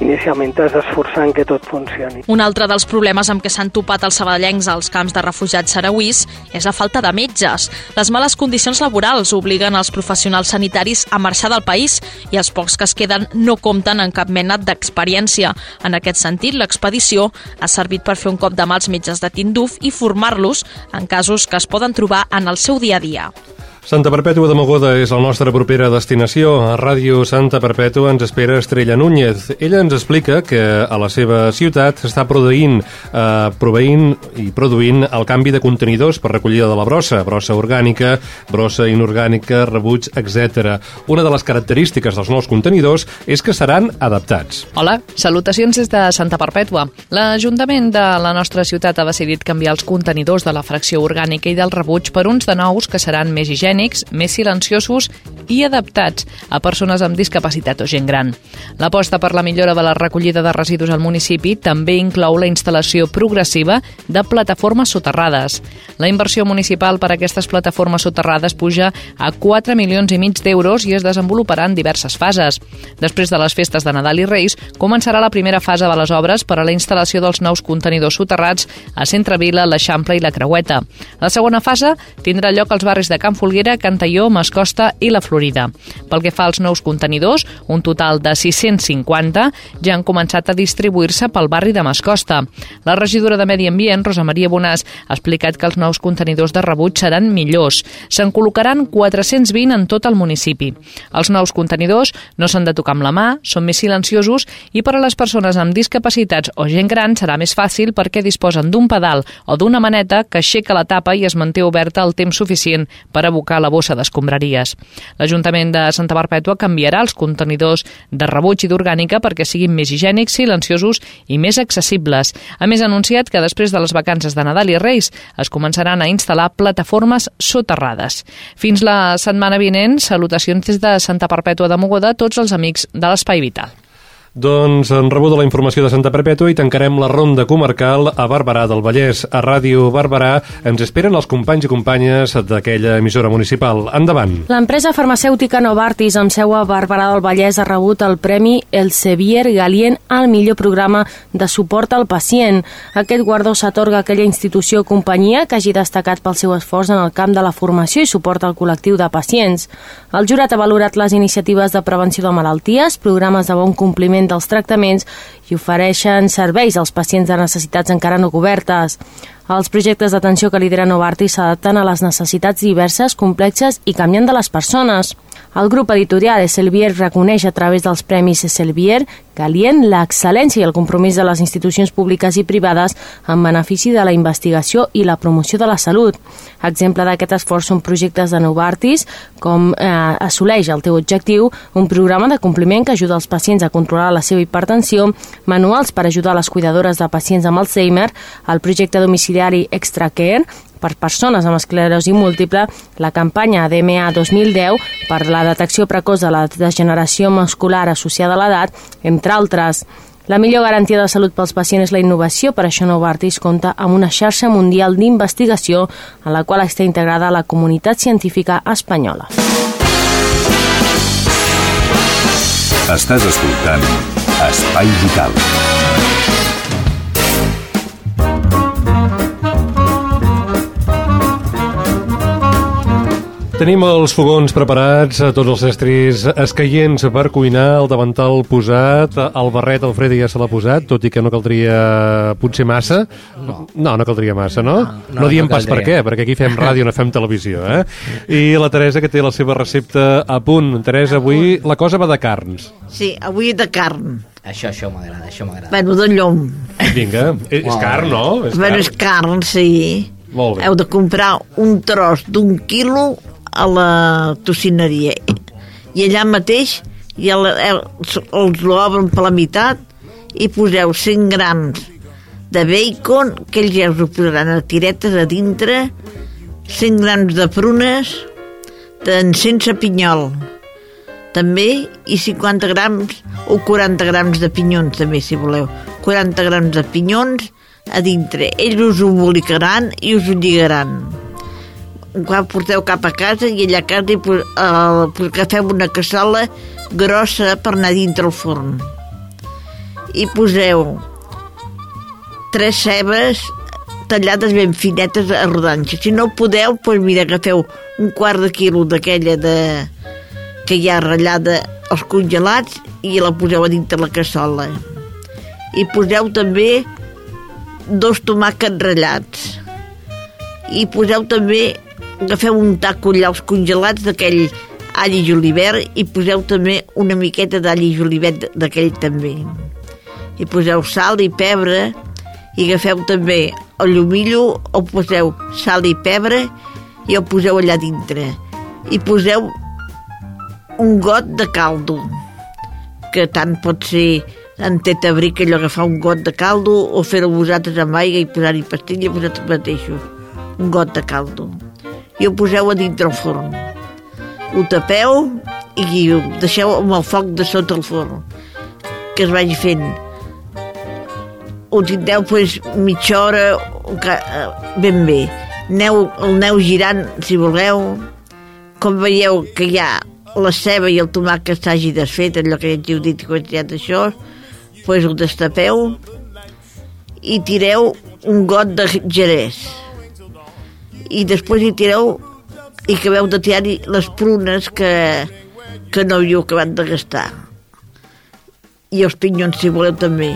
inicialment t'has d'esforçar en que tot funcioni. Un altre dels problemes amb què s'han topat els sabadellencs als camps de refugiats sarauís és la falta de metges. Les males condicions laborals obliguen els professionals sanitaris a marxar del país i els pocs que es queden no compten en cap mena d'experiència. En aquest sentit, l'expedició ha servit per fer un cop de mà als metges de Tinduf i formar-los en casos que es poden trobar en el seu dia a dia. Santa Perpètua de Mogoda és la nostra propera destinació. A Ràdio Santa Perpètua ens espera Estrella Núñez. Ella ens explica que a la seva ciutat s'està produint, eh, proveint i produint el canvi de contenidors per recollida de la brossa, brossa orgànica, brossa inorgànica, rebuig, etc. Una de les característiques dels nous contenidors és que seran adaptats. Hola, salutacions des de Santa Perpètua. L'Ajuntament de la nostra ciutat ha decidit canviar els contenidors de la fracció orgànica i del rebuig per uns de nous que seran més higiènics higiènics, més silenciosos i adaptats a persones amb discapacitat o gent gran. L'aposta per la millora de la recollida de residus al municipi també inclou la instal·lació progressiva de plataformes soterrades. La inversió municipal per a aquestes plataformes soterrades puja a 4 milions i mig d'euros i es desenvoluparà en diverses fases. Després de les festes de Nadal i Reis, començarà la primera fase de les obres per a la instal·lació dels nous contenidors soterrats a Centre Vila, l'Eixample i la Creueta. La segona fase tindrà lloc als barris de Can Folguera, Cantalló, Mascosta i la Florida. Pel que fa als nous contenidors, un total de 650 ja han començat a distribuir-se pel barri de Mascosta. La regidora de Medi Ambient, Rosa Maria Bonàs, ha explicat que els nous contenidors de rebuig seran millors. Se'n col·locaran 420 en tot el municipi. Els nous contenidors no s'han de tocar amb la mà, són més silenciosos i per a les persones amb discapacitats o gent gran serà més fàcil perquè disposen d'un pedal o d'una maneta que aixeca la tapa i es manté oberta el temps suficient per abocar la bossa d'escombraries. L'Ajuntament de Santa Perpètua canviarà els contenidors de rebuig i d'orgànica perquè siguin més higiènics, silenciosos i més accessibles. A més, ha anunciat que després de les vacances de Nadal i Reis es començaran a instal·lar plataformes soterrades. Fins la setmana vinent, salutacions des de Santa Perpètua de Mogoda a tots els amics de l'Espai Vital. Doncs en rebuda la informació de Santa Perpètua i tancarem la ronda comarcal a Barberà del Vallès. A Ràdio Barberà ens esperen els companys i companyes d'aquella emissora municipal. Endavant. L'empresa farmacèutica Novartis amb seu a Barberà del Vallès ha rebut el Premi El Sevier Galien al millor programa de suport al pacient. Aquest guardó s'atorga a aquella institució o companyia que hagi destacat pel seu esforç en el camp de la formació i suport al col·lectiu de pacients. El jurat ha valorat les iniciatives de prevenció de malalties, programes de bon compliment seguiment dels tractaments i ofereixen serveis als pacients de necessitats encara no cobertes. Els projectes d'atenció que lidera Novartis s'adapten a les necessitats diverses, complexes i canviant de les persones. El grup editorial Esselvier reconeix a través dels premis Esselvier Galien l'excel·lència i el compromís de les institucions públiques i privades en benefici de la investigació i la promoció de la salut. Exemple d'aquest esforç són projectes de Novartis, com eh, assoleix el teu objectiu, un programa de compliment que ajuda els pacients a controlar la seva hipertensió, manuals per ajudar les cuidadores de pacients amb Alzheimer, el projecte domiciliari Extra Care, per persones amb esclerosi múltiple, la campanya DMA 2010 per la detecció precoç de la degeneració muscular associada a l'edat, entre altres. La millor garantia de salut pels pacients és la innovació, per això Novartis compta amb una xarxa mundial d'investigació en la qual està integrada la comunitat científica espanyola. Estàs escoltant Espai Vital. Tenim els fogons preparats, a tots els estris escaients per cuinar, el davantal posat, el barret el Freddy ja se l'ha posat, tot i que no caldria potser massa. No, no, no caldria massa, no? No, no, no diem no pas per què, perquè aquí fem ràdio, no fem televisió, eh? I la Teresa, que té la seva recepta a punt. Teresa, avui la cosa va de carns. Sí, avui de carn. Això, això m'agrada, això m'agrada. Bueno, de llom. Vinga, és, és carn, no? És bueno, carn. és carn, sí. Molt bé. Heu de comprar un tros d'un quilo a la tocineria i allà mateix el, els l'obren per la meitat i poseu 100 grams de bacon, que ells ja us ho posaran a tiretes a dintre, 100 grams de prunes, sense pinyol, també, i 50 grams o 40 grams de pinyons, també, si voleu. 40 grams de pinyons a dintre. Ells us ho i us ho lligaran quan porteu cap a casa i allà a casa eh, agafeu una cassola grossa per anar dintre el forn i poseu tres cebes tallades ben finetes a rodanxa. Si no podeu, doncs mira, agafeu un quart de quilo d'aquella de... que hi ha ratllada els congelats i la poseu a dintre la cassola. I poseu també dos tomàquets ratllats. I poseu també agafeu un tac allà els congelats d'aquell all i julivert i poseu també una miqueta d'all i julivert d'aquell també. I poseu sal i pebre i agafeu també el llumillo, o poseu sal i pebre i el poseu allà dintre. I poseu un got de caldo, que tant pot ser en tetabric allò agafar un got de caldo o fer-ho vosaltres amb aigua i posar-hi pastilla vosaltres mateixos. Un got de caldo. I ho poseu a dintre el forn. Ho tapeu i ho deixeu amb el foc de sota el forn que es vagi fent ho tindreu pues, mitja hora eh, ben bé. Neu, el neu girant, si voleu. Com veieu que ja la ceba i el tomàquet s'hagi desfet, allò que ja heu dit que ja d'això, pues ho destapeu i tireu un got de gerès. I després hi tireu i acabeu de tirar-hi les prunes que, que no havíeu acabat de gastar. I els pinyons, si voleu, també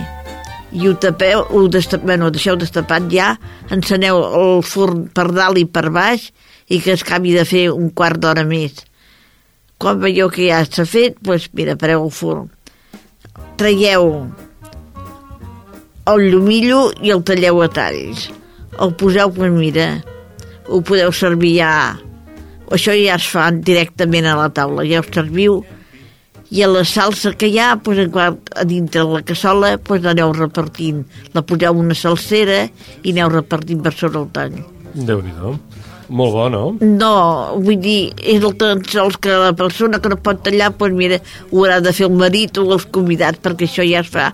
i ho tapeu, ho, destap, bueno, ho deixeu destapat ja, enceneu el forn per dalt i per baix i que es acabi de fer un quart d'hora més. Quan veieu que ja s'ha fet, doncs mira, pareu el forn. Traieu el llumillo i el talleu a talls. El poseu, doncs mira, ho podeu servir ja... Això ja es fa directament a la taula, ja ho serviu i a la salsa que hi ha, doncs, a dintre la cassola, doncs, aneu repartint. La poseu una salsera i aneu repartint per sobre el tall. déu nhi molt bo, no? No, vull dir, és el tan sols que la persona que no pot tallar, doncs mira, ho haurà de fer el marit o els convidats, perquè això ja es fa.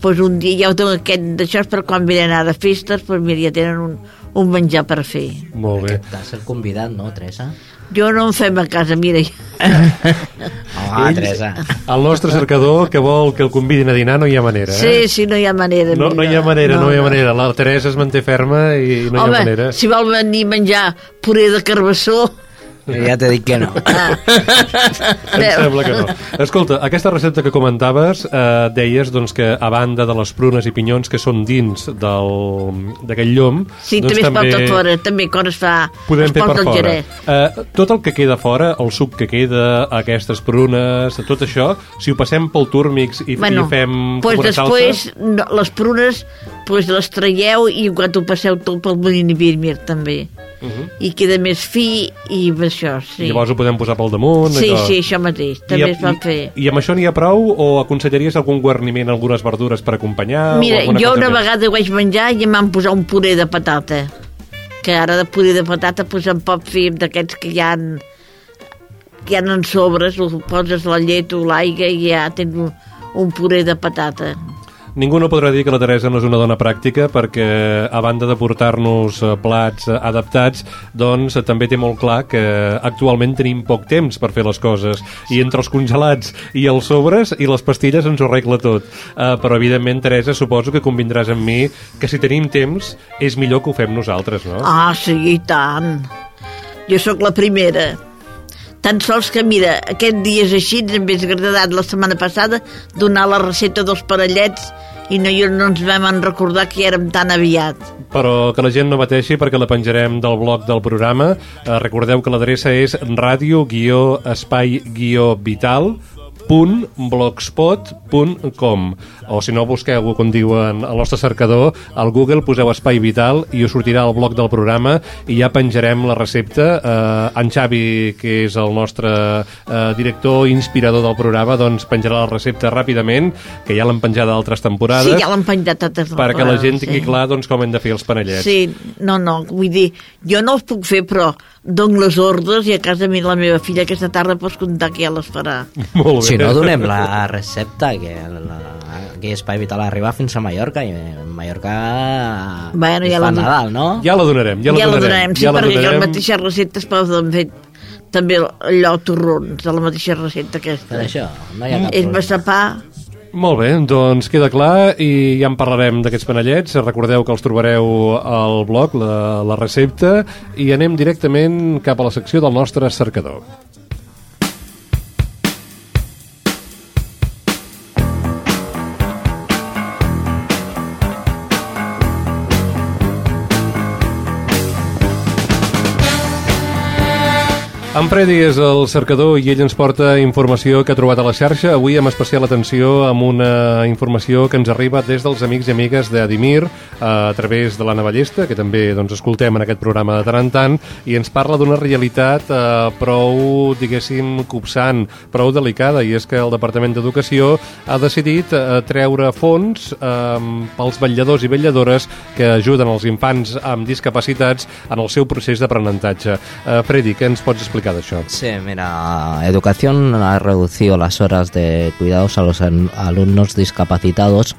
Doncs un dia ja ho dono aquest d'això, per quan venen ara festes, doncs mira, ja tenen un, un menjar per fer. Molt bé. T'has ser convidat, no, Teresa? Jo no en fem a casa, mira. Home, Teresa. El nostre cercador que vol que el convidin a dinar no hi ha manera, eh? Sí, sí, no hi ha manera. No, no hi ha manera, no, no hi ha manera. La Teresa es manté ferma i no Home, hi ha manera. si vol venir a menjar puré de carbassó, Ja t'he dit que no. Em sembla que no. Escolta, aquesta recepta que comentaves, eh, deies doncs, que a banda de les prunes i pinyons que són dins del- d'aquell llom... sí, doncs, també es porta fora, també quan es fa Podem es fer per fora. Eh, tot el que queda fora, el suc que queda, aquestes prunes, tot això, si ho passem pel túrmix i, bueno, i fem pues després salsa... no, les prunes pues les traieu i quan ho passeu tot pel molí Birmir també Uh -huh. i queda més fi i això, sí. Llavors ho podem posar pel damunt... Sí, allò. sí, això mateix, també I, es va fer. I, I amb això n'hi ha prou o aconsellaries algun guarniment, algunes verdures per acompanyar? Mira, jo una més? vegada ho vaig menjar i em van posar un puré de patata que ara de puré de patata pues, em pot fer d'aquests que hi ha que hi ha en sobres, ho poses la llet o l'aigua i ja tens un, un puré de patata. Ningú no podrà dir que la Teresa no és una dona pràctica perquè, a banda de portar-nos eh, plats eh, adaptats, doncs eh, també té molt clar que actualment tenim poc temps per fer les coses i entre els congelats i els sobres i les pastilles ens ho arregla tot. Uh, però, evidentment, Teresa, suposo que convindràs amb mi que si tenim temps és millor que ho fem nosaltres, no? Ah, sí, i tant. Jo sóc la primera. Tan sols que, mira, aquest dia és així, ens hauria agradat la setmana passada donar la recepta dels parellets i no, no ens vam recordar que érem tan aviat. però que la gent no pateixi perquè la penjarem del blog del programa. Eh, recordeu que l'adreça és radio-espai-vital www.blogspot.com o si no busqueu com diuen el nostre cercador al Google poseu Espai Vital i us sortirà el blog del programa i ja penjarem la recepta. Eh, en Xavi que és el nostre eh, director inspirador del programa doncs penjarà la recepta ràpidament que ja l'han penjat d'altres temporades. Sí, ja l'han penjat totes perquè la gent tingui sí. clar doncs, com hem de fer els panellets. Sí, no, no, vull dir, jo no els puc fer, però dono les ordres i a casa mi la meva filla aquesta tarda pots comptar que ja les farà. Molt bé. Si no, donem la recepta, que la, aquí Espai Vital arriba fins a Mallorca, i a Mallorca Bueno, ja fa la- Nadal, no? Ja la donarem, ja la ja la donarem. donarem, sí, ja la perquè donarem. les mateixes receptes poden fer també allò torrons, de la mateixa recepta aquesta. Per això, no hi ha cap És problema. massapà, Molt bé, doncs queda clar i ja en parlarem d'aquests panellets. Recordeu que els trobareu al blog, la, la recepta, i anem directament cap a la secció del nostre cercador. En Freddy és el cercador i ell ens porta informació que ha trobat a la xarxa. Avui amb especial atenció amb una informació que ens arriba des dels amics i amigues d'Adimir a través de l'Anna Ballesta, que també doncs, escoltem en aquest programa de tant en tant, i ens parla d'una realitat eh, prou, diguéssim, copsant, prou delicada, i és que el Departament d'Educació ha decidit eh, treure fons eh, pels vetlladors i vetlladores que ajuden els infants amb discapacitats en el seu procés d'aprenentatge. Eh, Freddy, què ens pots explicar d'això? Sí, mira, Educación ha reducido las horas de cuidados a los al- alumnos discapacitados,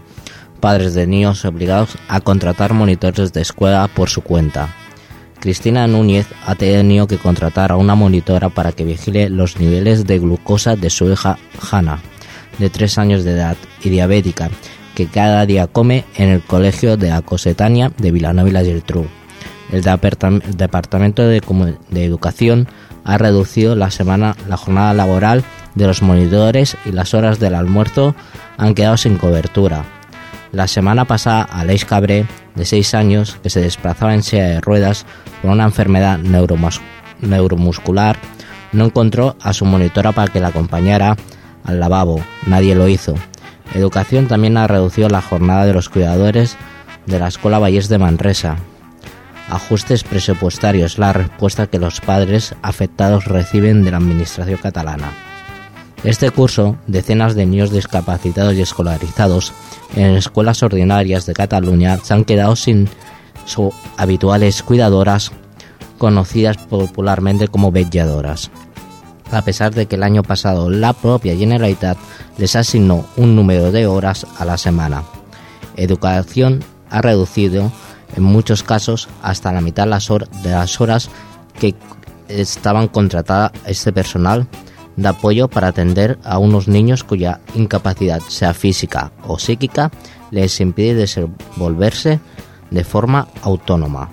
padres de niños obligados a contratar monitores de escuela por su cuenta. Cristina Núñez ha tenido que contratar a una monitora para que vigile los niveles de glucosa de su hija Hanna, de 3 años de edad y diabética, que cada día come en el colegio de la Cosetania de Vilanova y la Geltrú. El, departam- el Departamento de, de Educación ha reducido la semana la jornada laboral de los monitores y las horas del almuerzo han quedado sin cobertura. La semana pasada, Aleix Cabré, de 6 años, que se desplazaba en silla de ruedas por una enfermedad neuromus- neuromuscular, no encontró a su monitora para que la acompañara al lavabo. Nadie lo hizo. Educación también ha reducido la jornada de los cuidadores de la Escuela Vallés de Manresa. Ajustes presupuestarios, la respuesta que los padres afectados reciben de la Administración catalana. Este curso, decenas de niños discapacitados y escolarizados en escuelas ordinarias de Cataluña se han quedado sin sus habituales cuidadoras, conocidas popularmente como vetlladoras. A pesar de que el año pasado la propia Generalitat les asignó un número de horas a la semana. Educación ha reducido en muchos casos hasta la mitad de las horas que estaban contratada este personal de apoyo para atender a unos niños cuya incapacidad, sea física o psíquica, les impide desenvolverse de forma autónoma.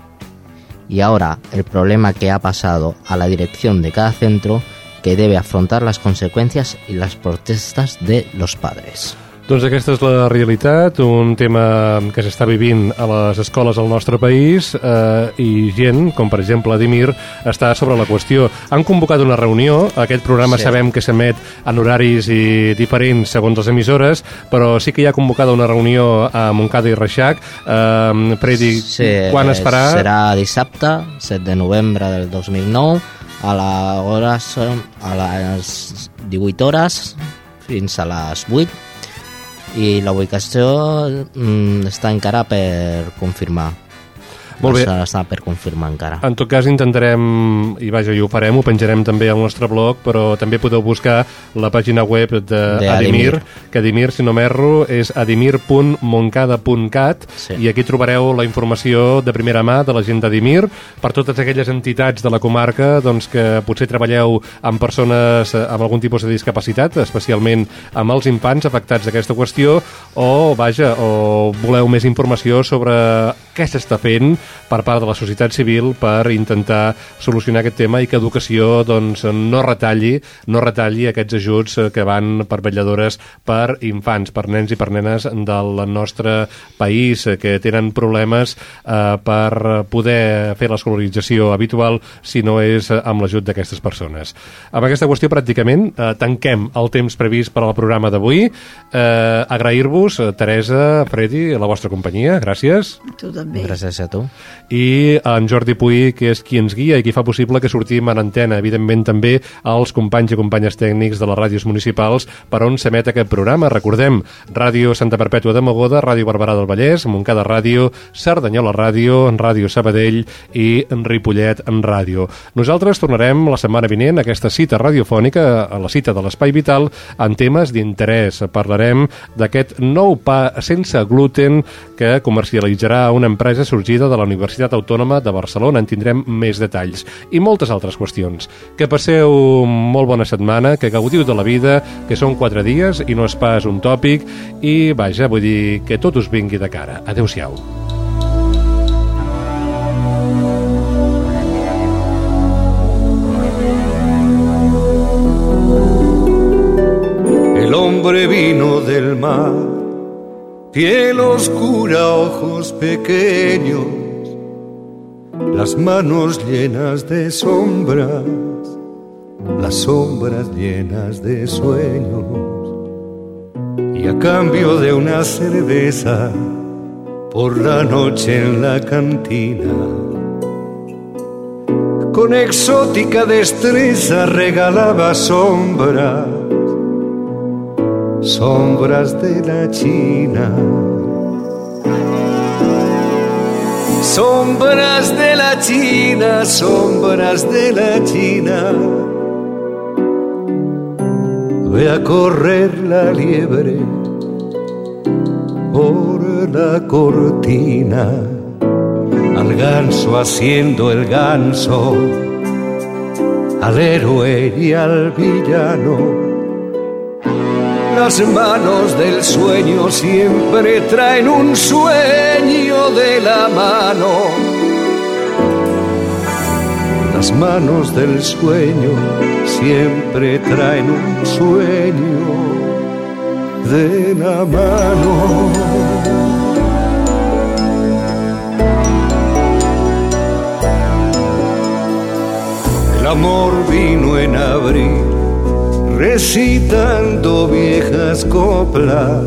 Y ahora el problema que ha pasado a la dirección de cada centro que debe afrontar las consecuencias y las protestas de los padres. Doncs aquesta és la realitat, un tema que s'està vivint a les escoles al nostre país eh, i gent, com per exemple Adimir, està sobre la qüestió. Han convocat una reunió, aquest programa Sí. sabem que s'emet en horaris i diferents segons les emissores, però sí que hi ha convocada una reunió a Montcada i Reixac. Eh, Freddy, Sí, quan es farà? Serà dissabte, 7 de novembre del 2009, a la hora a les 18 hores fins a les 8 i la ubicació mm, està encara per confirmar. Molt bé. Està, està per confirmar encara. En tot cas intentarem, i vaja, i ho farem, ho penjarem també al nostre blog, però també podeu buscar la pàgina web De d'Adimir, Adimir. que Adimir, si no m'erro, és adimir.moncada.cat Sí. i aquí trobareu la informació de primera mà de la gent d'Adimir per totes aquelles entitats de la comarca doncs, que potser treballeu amb persones amb algun tipus de discapacitat, especialment amb els infants afectats d'aquesta qüestió, o, vaja, o voleu més informació sobre què s'està fent per part de la societat civil per intentar solucionar aquest tema i que educació doncs, no retalli no retalli aquests ajuts eh, que van per vetlladores per infants, per nens i per nenes del nostre país eh, que tenen problemes eh, per poder fer l'escolarització habitual si no és amb l'ajut d'aquestes persones. Amb aquesta qüestió pràcticament eh, tanquem el temps previst per al programa d'avui. Eh, Agrair-vos, eh, Teresa, Freddy, la vostra companyia, gràcies. Tu també. Gràcies a tu. I en Jordi Puy, que és qui ens guia i qui fa possible que sortim en antena. Evidentment també als companys i companyes tècnics de les ràdios municipals per on s'emet aquest programa. Recordem, Ràdio Santa Perpètua de Mogoda, Ràdio Barberà del Vallès, Montcada Ràdio, Cerdanyola Ràdio, Ràdio Sabadell i Ripollet en Ràdio. Nosaltres tornarem la setmana vinent a aquesta cita radiofònica, a la cita de l'Espai Vital, en temes d'interès. Parlarem d'aquest nou pa sense gluten que comercialitzarà una empresa sorgida de la Universitat Autònoma de Barcelona. En tindrem més detalls i moltes altres qüestions. Que passeu molt bona setmana, que gaudiu de la vida, que són quatre dies i no és pas un tòpic i, vaja, vull dir que tot us vingui de cara. Adéu-siau. El hombre vino del mar, piel oscura, ojos pequeños, las manos llenas de sombras, las sombras llenas de sueños y a cambio de una cerveza por la noche en la cantina. Con exótica destreza regalaba sombras, sombras de la China. Sombras de la China, sombras de la China. Ve a correr la liebre por la cortina, al ganso haciendo el ganso, al héroe y al villano. Las manos del sueño siempre traen un sueño de la mano. Las manos del sueño siempre traen un sueño de la mano. El amor vino en abril, recitando viejas coplas,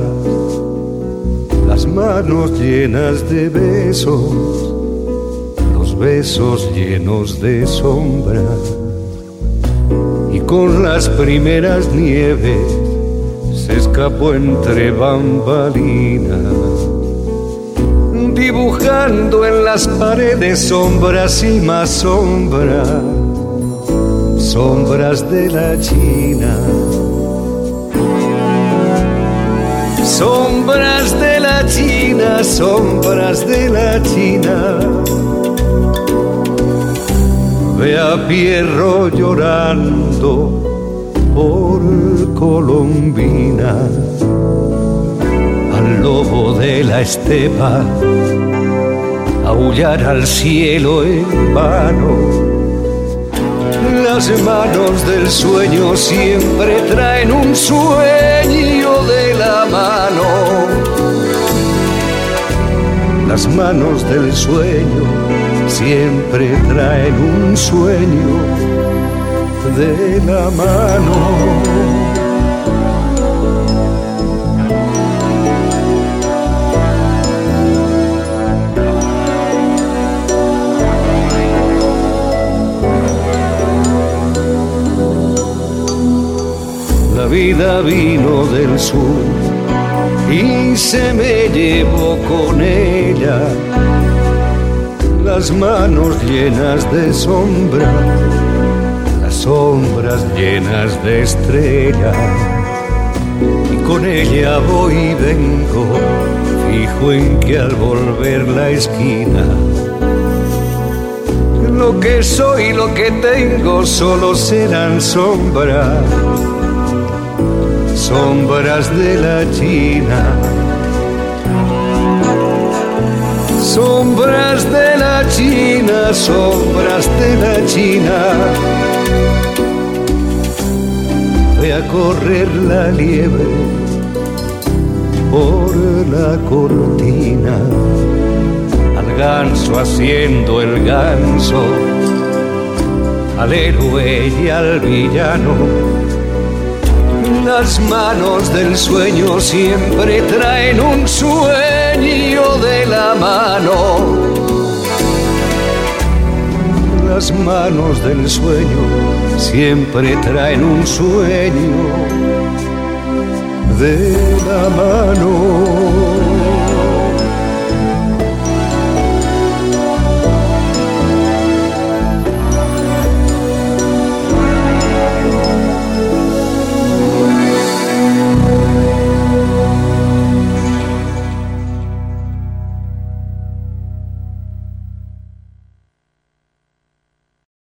las manos llenas de besos, los besos llenos de sombra, y con las primeras nieves se escapó entre bambalinas, dibujando en las paredes sombras y más sombras, sombras de la China. Sombras de la China, sombras de la China. Ve a Pierro llorando por Colombina, al lobo de la estepa, aullar al cielo en vano. Las manos del sueño siempre traen un sueño de la mano. Las manos del sueño siempre traen un sueño de la mano. La vida vino del sur y se me llevó con ella las manos llenas de sombra las sombras llenas de estrellas y con ella voy y vengo fijo en que al volver la esquina lo que soy lo que tengo solo serán sombras sombras de la China sombras de la China, sombras de la China. Voy a correr la liebre por la cortina, al ganso haciendo el ganso, al héroe y al villano. Las manos del sueño siempre traen un sueño de la mano. Las manos del sueño siempre traen un sueño de la mano.